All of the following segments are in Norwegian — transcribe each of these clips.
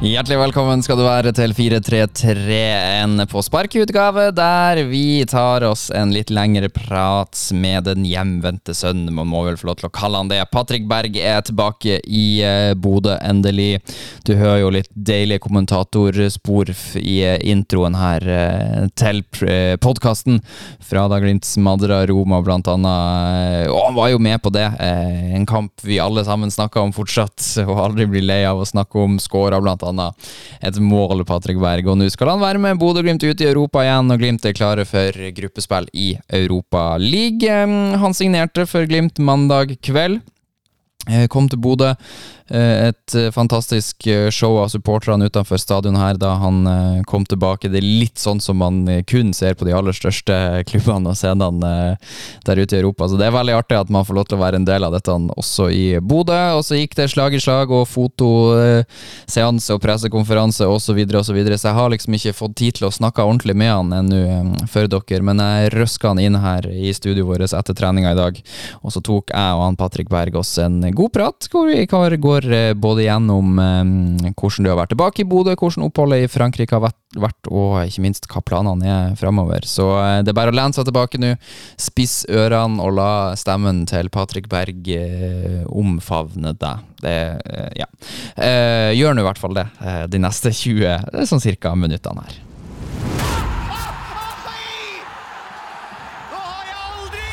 Hjertelig velkommen skal du være til 433, en på spark-utgave der vi tar oss en litt lengre prat med den hjemvendte sønnen. Man må vel få lov til å kalle han det. Patrick Berg er tilbake i uh, Bodø, endelig. Du hører jo litt deilige kommentatorspor i eh, introen her eh, til podkasten fra da Glimt smadra Roma, blant annet. Og han var jo med på det. eh, en kamp vi alle sammen snakker om fortsatt, og aldri blir lei av å snakke om. Skåra blant annet et mål, Patrick Berg. Og nå skal han være med Bodø-Glimt ut i Europa igjen, og Glimt er klare for gruppespill i Europa League. Han signerte for Glimt mandag kveld. Eh, Kom til Bodø. Eh, Et eh, fantastisk eh, show av supporterne utenfor stadion her da han kom tilbake. Det er litt sånn som man kun ser på de aller største klubbene og scenene der ute i Europa. Så det er veldig artig at man får lov til å være en del av dette også i Bodø. Og så gikk det slag i slag og fotoseanse og pressekonferanse osv. Og så, videre. så jeg har liksom ikke fått tid til å snakke ordentlig med han ennå før dere, men jeg røska han inn her i studioet vårt etter treninga i dag. Og så tok jeg og han Patrick Berg oss en god prat, hvor vi går, går eh, både gjennom eh, hvordan det har vært tilbake i Bodø, hvordan oppholdet i Frankrike har vært, og ikke minst hva planene er framover. Så eh, det er bare å lene seg tilbake nå, spiss ørene og la stemmen til Patrick Berg omfavne deg. Det, ja. Gjør nå i hvert fall det de neste 20 eh, sånn cirka minuttene her. Nå har jeg aldri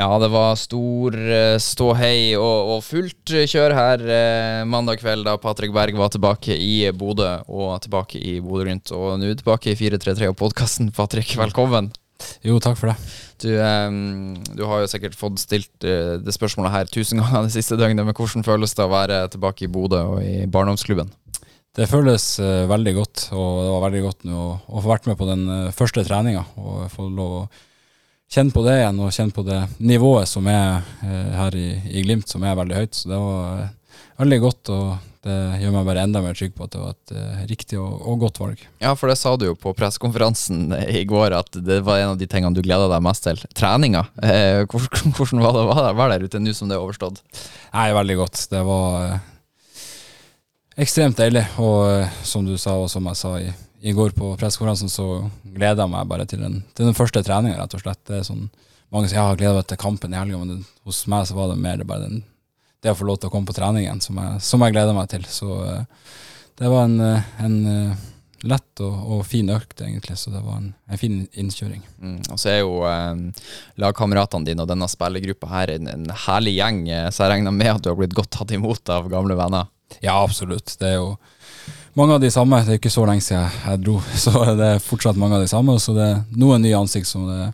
Ja, det var stor eh, ståhei og, og fullt kjør her eh, mandag kveld da Patrick Berg var tilbake i Bodø og tilbake i Bodø-Glimt. Og nå tilbake i 433 og podkasten. Patrick, velkommen. Jo, takk for det. Du, eh, du har jo sikkert fått stilt eh, det spørsmålet her tusen ganger det siste døgnet, men hvordan føles det å være tilbake i Bodø og i barndomsklubben? Det føles eh, veldig godt, og det var veldig godt nå å, å få vært med på den eh, første treninga. Og få lov å kjenne på det igjen, og kjenne på det nivået som er eh, her i, i Glimt, som er veldig høyt. Så det var eh, veldig godt, og det gjør meg bare enda mer trygg på at det var et uh, riktig og, og godt valg. Ja, for det sa du jo på pressekonferansen i går, at det var en av de tingene du gleda deg mest til. Treninga. Eh, hvordan, hvordan var det å være der ute nå som det er overstått? Nei, veldig godt. Det var uh, ekstremt deilig. Og uh, som du sa, og som jeg sa i, i går på pressekonferansen, så gleda jeg meg bare til den, til den første treninga, rett og slett. Det er sånn, mange sier jeg har gleda meg til kampen i helga, men det, hos meg så var det mer det bare den, det å få lov til å komme på treningen som jeg, som jeg gleder meg til. Så eh, det var en, eh, en eh, lett og, og fin økt, egentlig. Så det var en, en fin innkjøring. Mm, og så er jo eh, lagkameratene dine og denne spillergruppa her en, en herlig gjeng, så jeg regner med at du har blitt godt tatt imot av gamle venner. Ja, absolutt. Det er jo mange av de samme. Det er ikke så lenge siden jeg, jeg dro, så det er fortsatt mange av de samme. Og så det er noen nye ansikt som det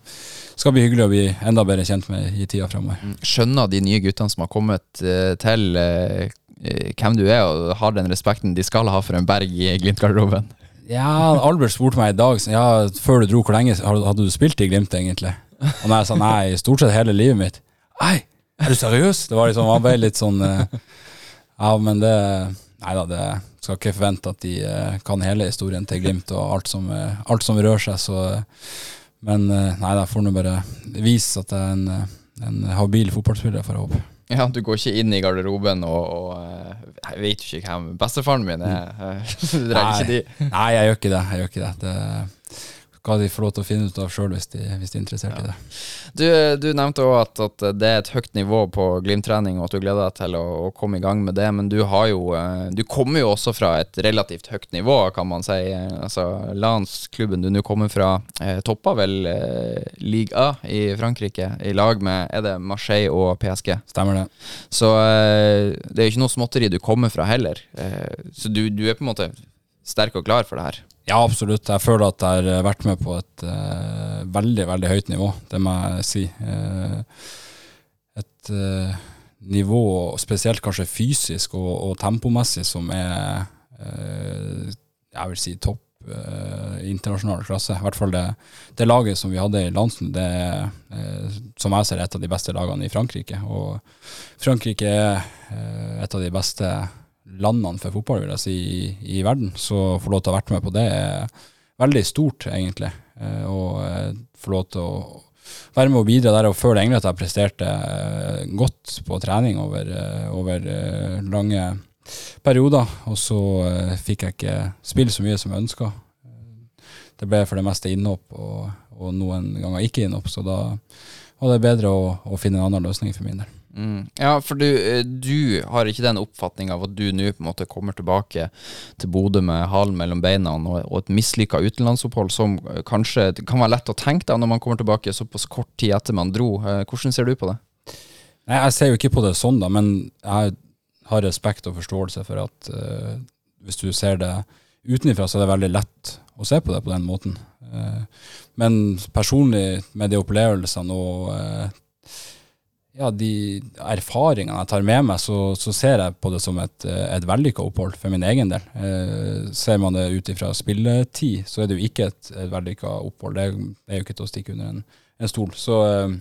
skal bli hyggelig å bli enda bedre kjent med i tida fremover. Skjønner de nye guttene som har kommet eh, til eh, eh, hvem du er, og har den respekten de skal ha for en berg i Glimt-garderoben? Ja, Albert spurte meg i dag ja, før du dro, hvor lenge hadde du spilt i Glimt, egentlig? Og når jeg sa nei, stort sett hele livet mitt. Nei, er du seriøs? Det var liksom, han ble litt sånn Ja, men det Nei da, det skal ikke forvente at de eh, kan hele historien til Glimt og alt som, eh, alt som rører seg, så eh, Men nei da, får nå bare vise at jeg er en, en habil fotballspiller, får jeg håpe. Ja, du går ikke inn i garderoben og, og Jeg vet jo ikke hvem bestefaren min er. eh, Du drar ikke de. Nei, jeg gjør ikke det. Jeg gjør ikke det. det skal de få lov til å finne ut av sjøl hvis, hvis de er interessert i det. Du, du nevnte òg at, at det er et høyt nivå på Glimt-trening, og at du gleder deg til å, å komme i gang med det. Men du har jo eh, Du kommer jo også fra et relativt høyt nivå, kan man si. Altså, Landsklubben du nå kommer fra, eh, toppa vel eh, Ligue A i Frankrike i lag med Er det Marseille og PSG? Stemmer det. Så eh, det er jo ikke noe småtteri du kommer fra heller. Eh, så du, du er på en måte sterk og klar for det her. Ja, absolutt. Jeg føler at jeg har vært med på et uh, veldig, veldig høyt nivå. Det må jeg si. Uh, et, uh, nivå, spesielt kanskje fysisk og, og tempomessig, som er jeg vil si topp internasjonal klasse. I hvert fall det, det laget som vi hadde i Lansen, det er som jeg ser et av de beste lagene i Frankrike. Og Frankrike er et av de beste landene for fotball vil jeg si, i, i verden. Så å få lov til å ha vært med på det er veldig stort, egentlig. Eh, og eh, få lov til å være med og bidra der og føle egentlig at jeg presterte eh, godt på trening over, over lange perioder. Og så fikk jeg ikke spille så mye som jeg ønska. Det ble for det meste innhopp, og, og noen ganger ikke innhopp, så da var det bedre å, å finne en annen løsning for min del. Mm. Ja, for du, eh, du har ikke den oppfatninga av at du nå på en måte kommer tilbake til Bodø med halen mellom beina og, og et mislykka utenlandsopphold som eh, kanskje kan være lett å tenke deg når man kommer tilbake såpass kort tid etter man dro. Eh, Hvordan ser du på det? Nei, Jeg ser jo ikke på det sånn, da, men jeg har respekt og forståelse for at uh, hvis du ser det utenfra, så er det veldig lett å se på det på den måten. Uh, men personlig, med de opplevelsene og eh, ja, de erfaringene jeg tar med meg, så, så ser jeg på det som et, et vellykka opphold for min egen del. Eh, ser man det ut ifra spilletid, så er det jo ikke et, et vellykka opphold. Det er, det er jo ikke til å stikke under en, en stol. Så eh,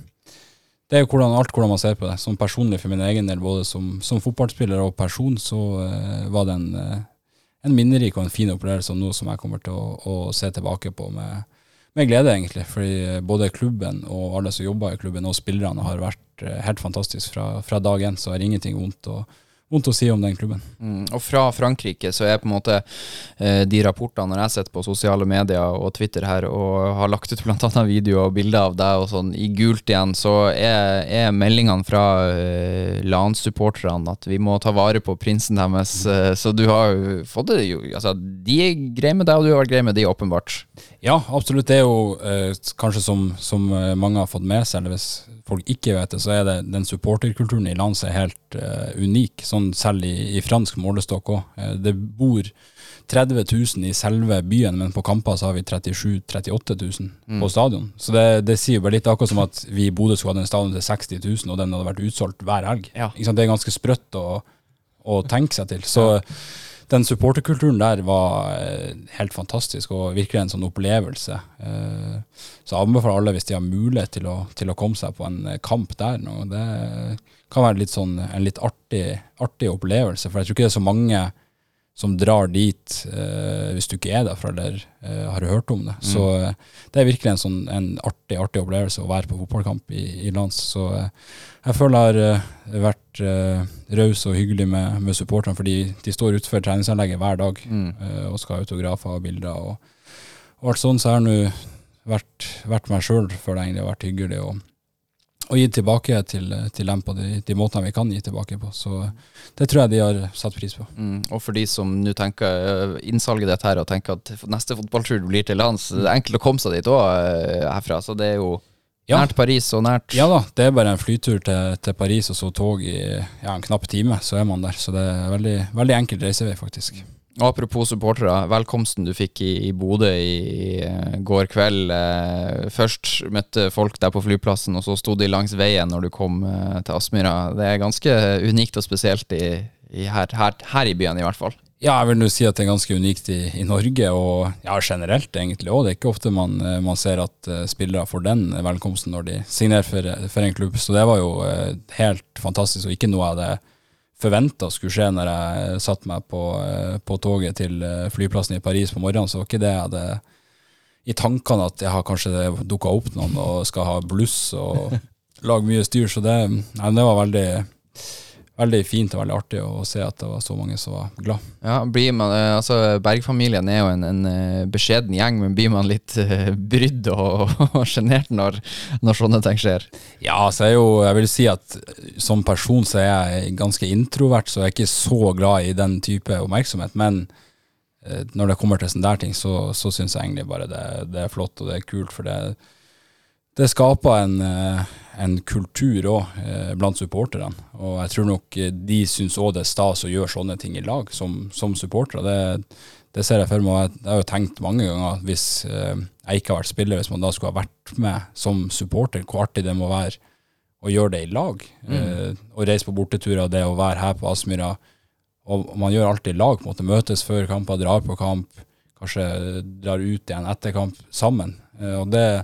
det er jo hvordan, alt hvordan man ser på det. Som personlig for min egen del, både som, som fotballspiller og person, så eh, var det en, eh, en minnerik og en fin opplevelse, og noe som jeg kommer til å, å se tilbake på med, med glede, egentlig. Fordi eh, både klubben og alle som jobber i klubben, og spillerne, har vært helt fantastisk fra, fra dag én, så er det ingenting vondt å, vondt å si om den klubben. Mm. Og fra Frankrike så er på en måte eh, de rapportene når jeg sitter på sosiale medier og Twitter her og har lagt ut bl.a. videoer og bilder av deg og sånn i gult igjen, så er, er meldingene fra eh, LAN-supporterne at vi må ta vare på prinsen deres. Eh, så du har jo fått det jo Altså, de er greie med deg, og du har vært greie med de, åpenbart. Ja, absolutt. Det er jo eh, kanskje som, som eh, mange har fått med seg, eller hvis folk ikke vet det, så er det den supporterkulturen i landet er helt eh, unik, sånn selv i, i fransk målestokk òg. det bor 30 000 i selve byen, men på kamper så har vi 37 000-38 000 på stadion. Så det, det sier bare litt akkurat som at vi i Bodø skulle hatt en stadion til 60 000, og den hadde vært utsolgt hver helg. Ja. Det er ganske sprøtt å, å tenke seg til. Så den supporterkulturen der var eh, helt fantastisk, og virkelig en sånn opplevelse. Eh, Så jeg anbefaler alle, hvis de har mulighet til å, til å komme seg på en eh, kamp der nå. Det kan være litt sånn, en litt artig, artig opplevelse, for jeg tror ikke det er så mange som drar dit eh, hvis du ikke er derfra eller eh, har hørt om det. Så eh, det er virkelig en sånn en artig, artig opplevelse å være på fotballkamp i, i lands. Så eh, jeg føler jeg har eh, vært eh, raus og hyggelig med, med supporterne, fordi de står utenfor treningsanlegget hver dag eh, og skal ha autografer og bilder. Og, og alt sånt, så jeg har nå vært, vært meg sjøl, føler jeg egentlig har vært hyggelig. og og gitt tilbake til, til dem på de, de måtene vi kan gi tilbake på. Så det tror jeg de har satt pris på. Mm. Og for de som nå tenker eh, innsalget ditt her og tenker at neste fotballtur blir til lands, det er enkelt å komme seg dit òg herfra. Så det er jo Ja. nært Paris og nært Ja da, det er bare en flytur til, til Paris og så tog i ja, en knapp time, så er man der. Så det er veldig, veldig enkel reisevei, faktisk. Apropos supportere, velkomsten du fikk i, i Bodø i, i går kveld. Eh, først møtte folk der på flyplassen, og så sto de langs veien når du kom eh, til Aspmyra. Det er ganske unikt og spesielt i, i her, her, her i byen, i hvert fall. Ja, jeg vil nå si at det er ganske unikt i, Norge, og ja, generelt egentlig òg. Det er ikke ofte man, eh, man ser at eh, spillere får den velkomsten når de signerer for, for en klubb. Så det var jo eh, helt fantastisk, og ikke noe jeg hadde forventa skulle skje når jeg satte meg på, eh, på toget til eh, flyplassen i Paris på morgenen. Så var ikke det jeg hadde i tankene at jeg har kanskje dukka opp noen og skal ha bluss og lage mye styr. Så det, nei, det var veldig, veldig fint og veldig artig å se at det var så mange som var glad. Ja, blir man, eh, altså Bergfamilien er jo en, en eh, beskjeden gjeng, men blir man litt eh, brydd og sjenert når, når sånne ting skjer? Ja, så jeg, er jo, jeg vil si at som person så er jeg ganske introvert, så jeg er ikke så glad i den type oppmerksomhet. Men når det kommer til sånne der ting, så, så syns jeg egentlig bare det, det er flott og det er kult. For det, det skaper en, eh, en kultur òg eh, blant supporterne. Og jeg tror nok eh, de syns òg det er stas å gjøre sånne ting i lag, som, som supportere. Det, det ser jeg for meg. Jeg har jo tenkt mange ganger at hvis jeg ikke har vært spiller, hvis man da skulle ha vært med som supporter, hvor artig det må være å gjøre det i lag. Eh, å reise på borteturer, det å være her på Aspmyra. Og man gjør alltid i lag. på en måte Møtes før kamper, drar på kamp. Kanskje drar ut igjen etter kamp sammen. Eh, og det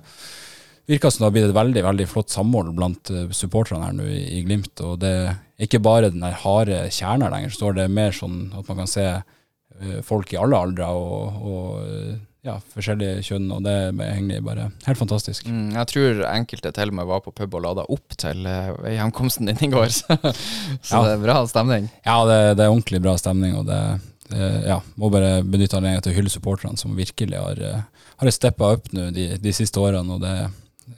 virker som det har blitt et veldig veldig flott samhold blant eh, supporterne her nå i, i Glimt. Og det er ikke bare den harde kjerna lenger, så står det mer sånn at man kan se eh, folk i alle aldre og, og eh, ja, forskjellige kjønn, og det er egentlig bare helt fantastisk. Mm, jeg tror enkelte til og med var på pub og lada opp til hjemkomsten din i går. Så, Ja. det er bra stemning. Ja, det, det er ordentlig bra stemning, og det, ja, må bare benytte anledningen til å hylle supporterne som virkelig har, har steppa opp nå de, de siste årene, og det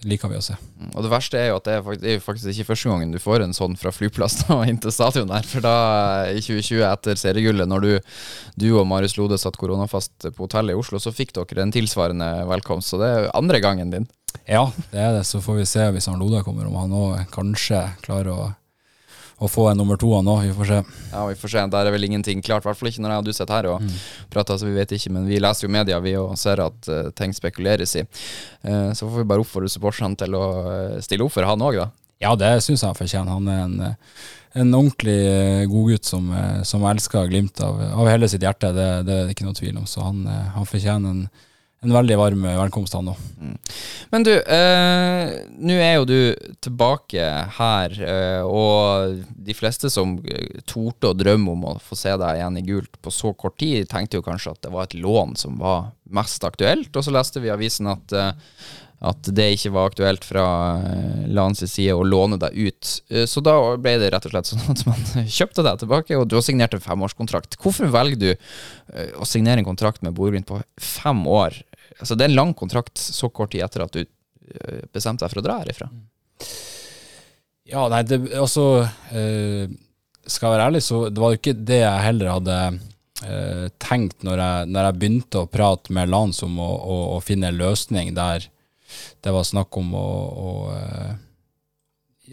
liker vi å se. Mm, Og det verste er jo at det er, faktisk, det er faktisk ikke første gangen du får en sånn fra flyplassen og inn til stadion der. For da, i 2020, etter seriegullet, når du, du og Marius Lode satt koronafast på hotellet i Oslo, så fikk dere en tilsvarende velkomst. Så det er andre gangen din. Ja, det er det. Så får vi se hvis han Lode kommer, om han òg kanskje klarer å, å få en nummer to, nå. Vi får se. Ja, vi får se. Der er vel ingenting klart. I hvert fall ikke når jeg og du sitter her og prater, så vi vet ikke. Men vi leser jo media, vi, og ser at uh, ting spekuleres i. Uh, så får vi bare oppfordre supporterne til å eh, stille opp for han òg, da. Ja, det syns jeg han fortjener. Han er en, en ordentlig godgutt som, som elsker Glimt av, av hele sitt hjerte. Det, det er det ikke noe tvil om. Så han, han fortjener en, en veldig varm velkomst, han òg. Men du, eh, nå er jo du tilbake her, eh, og de fleste som eh, torde å drømme om å få se deg igjen i gult på så kort tid, tenkte jo kanskje at det var et lån som var mest aktuelt, og så leste vi i avisen at eh, at det ikke var aktuelt fra eh, Lans side å låne deg ut. Eh, Så da ble det rett og slett sånn at man kjøpte deg tilbake, og du har signert en femårskontrakt. Hvorfor velger du eh, å signere en kontrakt med Bodø-Glimt på fem år? Altså Det er en lang kontrakt så kort tid etter at du eh, bestemte deg for å dra herifra. Ja, nei, det, altså eh, Skal jeg være ærlig, så det var jo ikke det jeg heller hadde eh, tenkt når jeg, når jeg begynte å prate med Lans om å, å, å finne en løsning der det var snakk om å, å eh,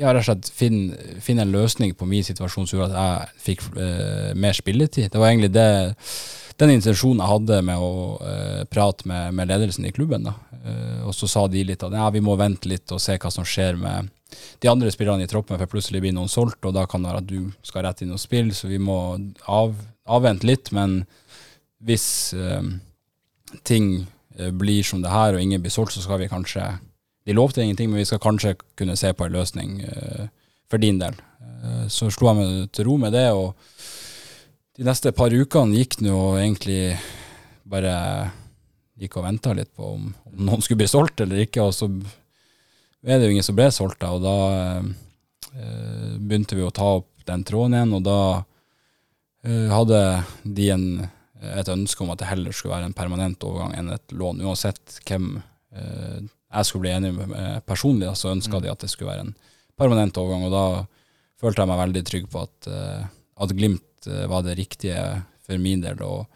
ja, rett og slett finne, finne en løsning på min situasjon som gjorde at jeg fikk eh, mer spilletid. Det var egentlig det, den intensjonen jeg hadde med å eh, prate med, med ledelsen i klubben. Eh, og så sa de litt at ja, vi må vente litt og se hva som skjer med de andre spillerne i troppen, for plutselig blir noen solgt, og da kan det være at du skal rett inn og spille, så vi må av, avvente litt. Men hvis eh, ting eh, blir som det her, og ingen blir solgt, så skal vi kanskje De lovte ingenting, men vi skal kanskje kunne se på en løsning eh, for din del. Eh, så slo jeg meg til ro med det, og de neste par ukene gikk nå egentlig bare gikk og venta litt på om, om noen skulle bli solgt eller ikke, og så er det jo ingen som ble solgt, da, og da eh, begynte vi å ta opp den tråden igjen, og da eh, hadde de en, et ønske om at det heller skulle være en permanent overgang enn et lån. Uansett hvem eh, jeg skulle bli enig med eh, personlig, da, så ønska de at det skulle være en permanent overgang, og da følte jeg meg veldig trygg på at, eh, at Glimt var det riktige for min del. og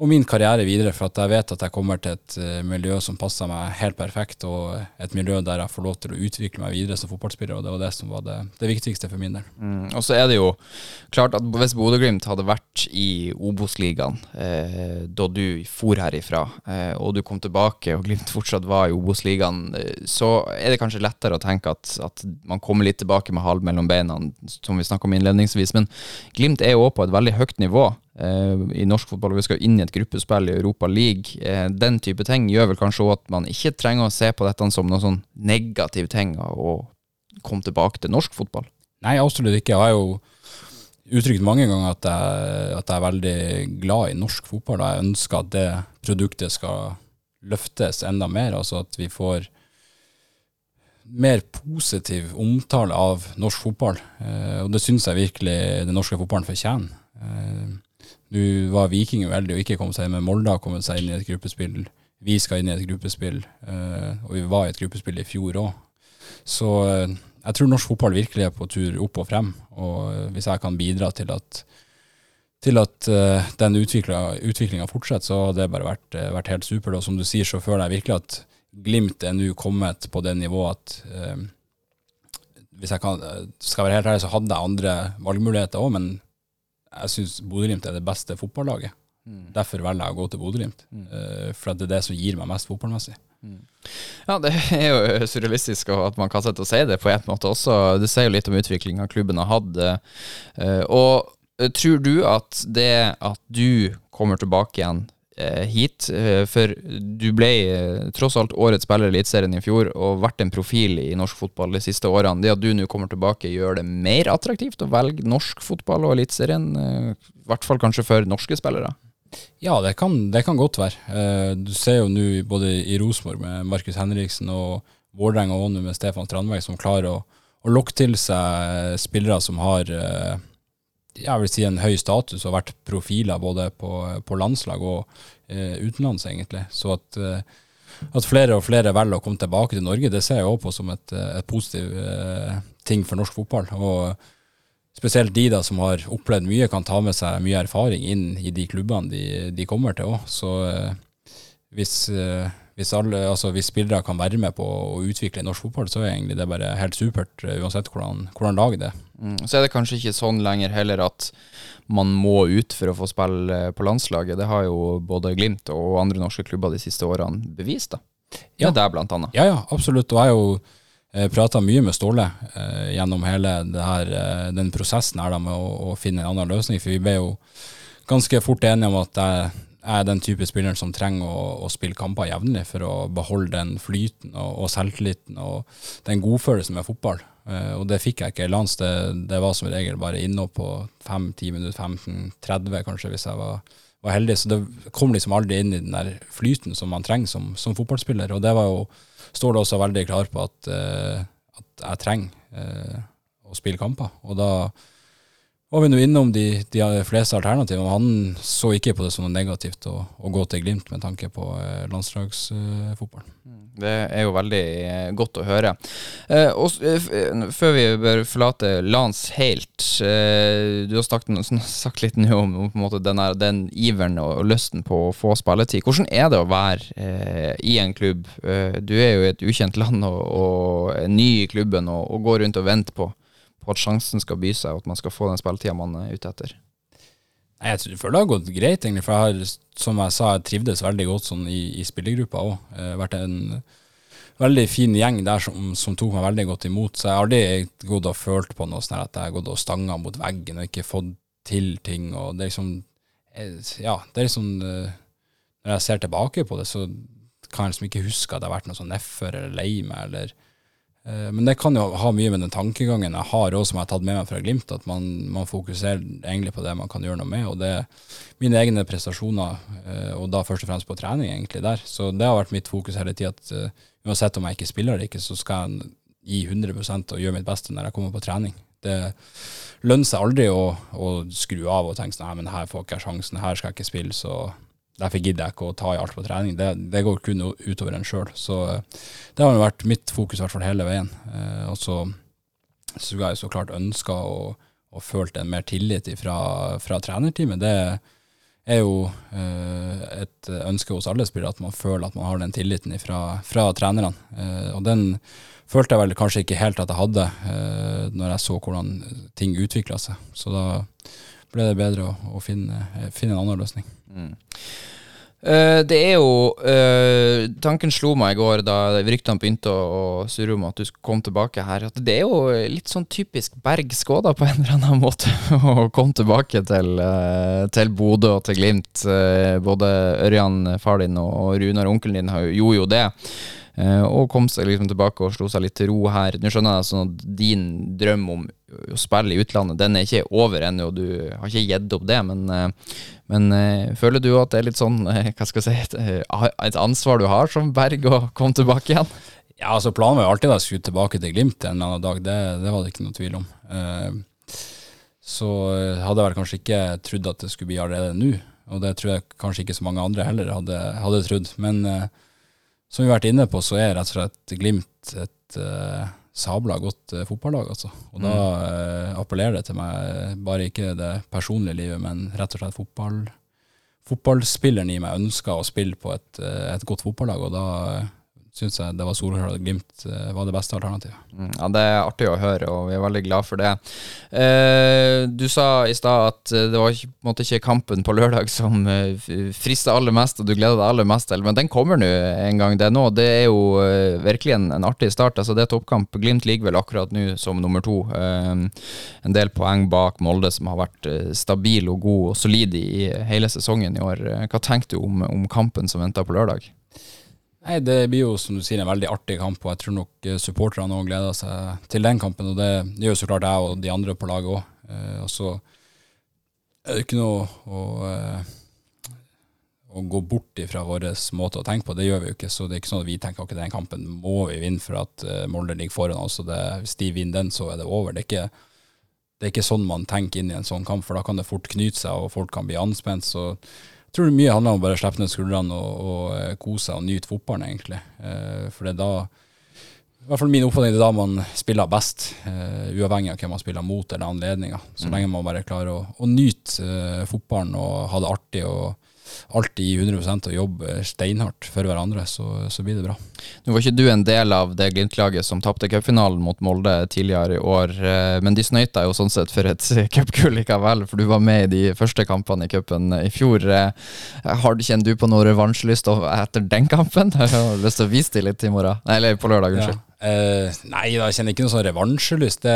og min karriere videre, for at jeg vet at jeg kommer til et eh, miljø som passer meg helt perfekt, og et miljø der jeg får lov til å utvikle meg videre som fotballspiller, og det var det som var det, det viktigste for min del. Mm, og så er det jo klart at hvis Bodø-Glimt hadde vært i Obos-ligaen eh, da du for herifra, eh, og du kom tilbake og Glimt fortsatt var i Obos-ligaen, eh, så er det kanskje lettere å tenke at, at man kommer litt tilbake med halen mellom beina, som vi snakka om innledningsvis. Men Glimt er jo også på et veldig høyt nivå i norsk fotball, og vi skal inn i et gruppespill i Europa League. Eh, den type ting gjør vel kanskje også at man ikke trenger å se på dette som noe sånn negativ ting å komme tilbake til norsk fotball. Nei, absolutt ikke. Jeg har jo uttrykt mange ganger at jeg, at jeg er veldig glad i norsk fotball, og jeg ønsker at det produktet skal løftes enda mer, altså at vi får mer positiv omtale av norsk fotball. Eh, og det syns jeg virkelig den norske fotballen fortjener. Nå var Viking uheldig og ikke kom seg inn, men Molde har kommet seg inn i et gruppespill. Vi skal inn i et gruppespill, eh, og vi var i et gruppespill i fjor òg. Så eh, jeg tror norsk fotball virkelig er på tur opp og frem. Og eh, hvis jeg kan bidra til at, til at den utviklinga fortsetter, så har det bare vært, vært helt supert. Og som du sier, så føler jeg virkelig at Glimt er nå kommet på det nivået at Hvis jeg kan, skal være helt ærlig, så hadde jeg andre valgmuligheter òg, men jeg syns Bodø-Glimt er det beste fotballaget. Derfor velger jeg å gå til Bodø-Glimt. Eh, for det er det som gir meg mest fotballmessig. Ja, det er jo surrealistisk at man kan sette og si det på en måte også. Det sier jo litt om utviklinga klubben har hatt. eh, Og eh, tror du at det at du kommer tilbake igjen hit, eh, for du ble eh, tross alt årets spiller i Eliteserien i fjor og vært en profil i norsk fotball de siste årene, det at du nå kommer tilbake, gjør det mer attraktivt å velge norsk fotball og Eliteserien? eh, I hvert fall kanskje for norske spillere? Ja, det kan, det kan godt være. Eh, du ser jo nå både i Rosenborg med Markus Henriksen og Vålerenga og nå med Stefan Strandberg som klarer å, å lokke til seg spillere som har eh, jeg vil si en høy status og vært profiler både på, på landslag og eh, utenlands, egentlig. Så at, eh, at flere og flere velger å komme tilbake til Norge, det ser jeg også på som et, et positiv eh, ting for norsk fotball. Og spesielt de da som har opplevd mye, kan ta med seg mye erfaring inn i de klubbene de, de kommer til òg. Så eh, hvis, eh, hvis, alle, altså hvis spillere kan være med på å utvikle norsk fotball, så er egentlig det bare helt supert, eh, uansett hvordan, hvordan lag det er. Mm. Så er det kanskje ikke sånn lenger heller at man må ut for å få spille på landslaget. Det har jo både Glimt og andre norske klubber de siste årene bevist, da. Ja. Med deg, blant annet. Ja, ja, absolutt. Og jeg har jo eh, prata mye med Ståle eh, gjennom hele det her, eh, den prosessen her da, med å, å finne en annen løsning. For vi ble jo ganske fort enige om at jeg er den type spilleren som trenger å, å spille kamper jevnlig for å beholde den flyten og, og selvtilliten og den godfølelsen med fotball. Eh, og det fikk jeg ikke i lands. Det, det var som regel bare inne på 5-10 minutter, 15-30 kanskje, hvis jeg var, var heldig. Så det kom liksom aldri inn i den der flyten som man trenger som, som fotballspiller. Og det var jo står det også veldig klar på at, eh, at jeg trenger eh, å spille kamper. Og da var vi nå innom de, de fleste alternativene. Han så ikke på det som noe negativt å, å gå til Glimt med tanke på eh, landslagsfotball. Det er jo veldig eh, godt å høre. Eh, og, eh, før vi bør forlate Lans helt, eh, du har sagt, sagt litt nå om, måte den, den iveren og, lysten på å få spilletid. Hvordan er det å være eh, i en klubb? Du er jo i et ukjent land og, og ny i klubben og, og går rundt og venter på, på at sjansen skal by seg, og at man skal få den spilletida man er ute etter. Jeg føler det har gått greit, egentlig. For jeg har, som jeg sa, jeg trivdes veldig godt sånn i, i spillergruppa òg. Vært en veldig fin gjeng der som, som tok meg veldig godt imot. Så jeg har aldri gått og følt på noe sånn at jeg har gått og stanga mot veggen og ikke fått til ting. Og det er liksom eh, Ja, det er liksom eh, Når jeg ser tilbake på det, så kan jeg liksom ikke huske at jeg har vært noe sånn nedfor eller lei meg, eller Men det kan jo ha mye med den tankegangen jeg har òg, som jeg har tatt med meg fra Glimt, at man, man fokuserer egentlig på det man kan gjøre noe med. Og det er mine egne prestasjoner, eh, og da først og fremst på trening, egentlig der. Så det har vært mitt fokus hele tida, at eh, uansett om jeg ikke spiller eller ikke, så skal jeg gi 100% og gjøre mitt beste når jeg kommer på trening. Det lønner seg aldri å, å skru av og tenke sånn, nei, men her får ikke jeg sjansen, her skal jeg ikke spille, så Derfor gidder jeg ikke å ta i alt på trening. Det, det går kun utover en sjøl. Så eh, det har jo vært mitt fokus i hvert fall hele veien. Eh, og så skulle jeg så klart ønska og, og følt en mer tillit fra, fra trenerteamet. Det er jo eh, et ønske hos alle spillere at man føler at man har den tilliten fra, fra trenerne. Og den følte jeg vel kanskje ikke helt at jeg hadde når jeg så hvordan ting utvikla seg. Så da ble det bedre å, å finne, finne en annen løsning. Eh, det er jo uh, Tanken slo meg i går da ryktene begynte å, å surre om at du kom tilbake her. At det er jo litt sånn typisk Berg Skåda på en eller annen måte å komme tilbake til, uh, til Bodø og til Glimt. Eh, både Ørjan, far din, og, og Runar, onkelen din, har gjorde jo det. Eh, og kom seg liksom tilbake og slo seg litt til ro her. Nå skjønner jeg sånn at din drøm om å spille i utlandet, den er ikke over ennå, og du har ikke gitt opp det, men, eh, men eh, føler du at det er litt sånn, eh, hva skal jeg si, et, et ansvar du har som Berg å komme tilbake igjen? Ja, altså Planen var jo alltid at jeg skulle tilbake til Glimt en eller annen dag, det, det var det ikke noe tvil om. Så hadde jeg vel kanskje ikke trodd at det skulle bli allerede nå, og det tror jeg kanskje ikke så mange andre heller hadde, hadde trodd. Men som vi har vært inne på, så er rett og slett Glimt et sabla godt eh, fotballag, altså. Og da eh, appellerer det til meg, bare ikke det personlige livet, men rett og slett fotball. Fotballspilleren i meg ønsker å spille på et, eh, et godt fotballag, og da, syns jeg det var Solhøl og Glimt eh, var det beste alternativet. Mm, Ja, Det er artig å høre, og vi er veldig glad for det. Eh, du sa i stad at eh, det var ikke, måtte ikke kampen på lørdag som eh, frista aller mest, og du gleder deg aller mest til, men den kommer nå en gang. Det nå. Det er jo virkelig en, en artig start. Altså, det er toppkamp. Glimt ligger vel akkurat nå som nummer to. Eh, en del poeng bak Molde, som har vært stabil og god og solid i hele sesongen i år. Hva tenker du om, om kampen som venter på lørdag? Nei, Det blir jo som du sier en veldig artig kamp, og jeg tror nok eh, supporterne òg gleder seg til den kampen. Og det gjør så klart jeg og de andre på laget òg. Og så er det ikke noe å, eh, å gå bort ifra vår måte å tenke på. Det gjør vi jo ikke. Så det er ikke sånn at vi tenker at den kampen må vi vinne for at eh, Molde ligger foran oss. Det, hvis de vinner den, så er det over. Det er ikke det er ikke sånn man tenker inn i en sånn kamp, for da kan det fort knyte seg, og folk kan bli anspent. Så jeg tror det mye handler om å bare slippe ned skuldrene og, og eh, kose og nyte fotballen, egentlig. Eh, for det er da I hvert fall min oppfatning er da man spiller best, uh, uavhengig av hvem man spiller mot eller anledninger. Så lenge man bare klarer å, å nyte uh, fotballen og ha det artig og alltid gi 100% og jobbe steinhardt for hverandre, så, så blir det bra. Nå var ikke du en del av det Glimt-laget som tapte cupfinalen mot Molde tidligere i år, eh, men de snøyt deg jo sånn sett for et cupgull likevel, for du var med i de første kampene i cupen i fjor. Eh, Har Kjenner du på noe revansjelyst etter den kampen? Jeg har lyst til å vise det litt i morgen. Eller på lørdag, unnskyld. Ja. Uh, nei, jeg kjenner ikke noe sånn revansjelyst, det,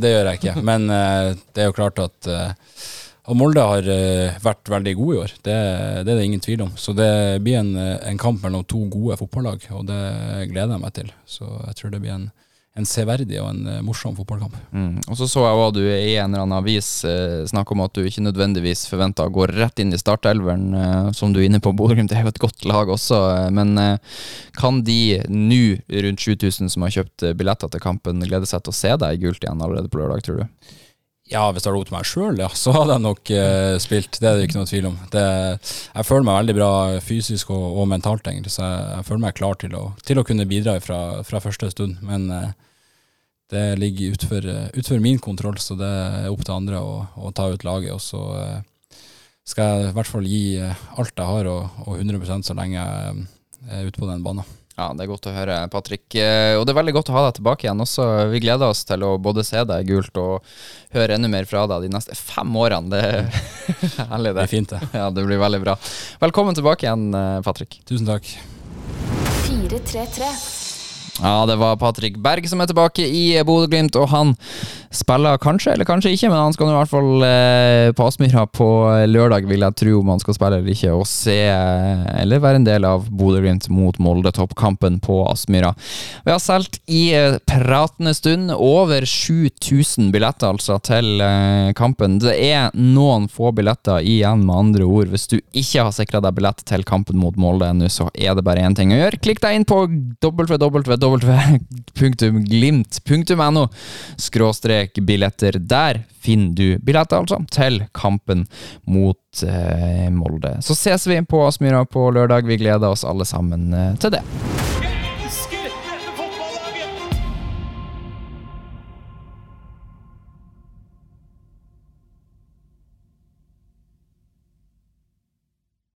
det gjør jeg ikke. Men uh, det er jo klart at eh, og Molde har eh, vært veldig gode i år, det, det er det ingen tvil om. Så det blir en, eh, en kamp mellom to gode fotballag, og det gleder jeg meg til. Så jeg tror det blir en, en severdig og en eh, morsom fotballkamp. Mm. Og så så jeg hva du i en eller annen avis eh, snakke om at du ikke nødvendigvis forventer å gå rett inn i startelveren, eh, som du er inne på. Bodø-Glimt er jo et godt lag også, eh, men kan de nå, rundt 7000 som har kjøpt billetter til kampen, glede seg til å se deg i gult igjen allerede på lørdag, tror du? Ja, hvis det hadde opp til meg sjøl, ja, så hadde jeg nok eh, spilt. Det er det ikke noe tvil om. Det, jeg føler meg veldig bra fysisk og, og mentalt, egentlig, så jeg, jeg føler meg klar til å, til å kunne bidra fra, fra første stund. Men eh, det ligger utfor, eh, utfor min kontroll, så det er opp til andre å, å ta ut laget. Og så eh, skal jeg i hvert fall gi alt jeg har, og, og 100 så lenge jeg er ute på den banen. Ja, det er godt å høre, Patrick. Eh, Og det er veldig godt å ha deg tilbake igjen også. Vi gleder oss til å både se deg i gult og høre enda mer fra deg de neste fem årene. Det er herlig, Det det. er fint, det. Ja, det blir veldig bra. Velkommen tilbake igjen, eh, Patrick. Tusen takk. 433. Ja, det var Patrick Berg som er tilbake i Bodø-Glimt, og han spiller kanskje, eller kanskje ikke, men han skal i hvert fall eh, på Aspmyra på lørdag, vil jeg tro, om han skal spille eller ikke, og se, eh, eller være en del av Bodø-Glimt mot Molde, toppkampen på Aspmyra. Vi har solgt i eh, pratende stund over 7000 billetter, altså, til kampen. Det er noen få billetter igjen, med andre ord. Hvis du ikke har sikra deg billett til kampen mot Molde ennå, så er det bare én ting å gjøre. Klikk deg inn på www.glimt.no skråstrek billetter. Der finner du billetter, altså, til kampen mot eh, Molde. Så ses vi på Aspmyra på lørdag. Vi gleder oss alle sammen eh, til det.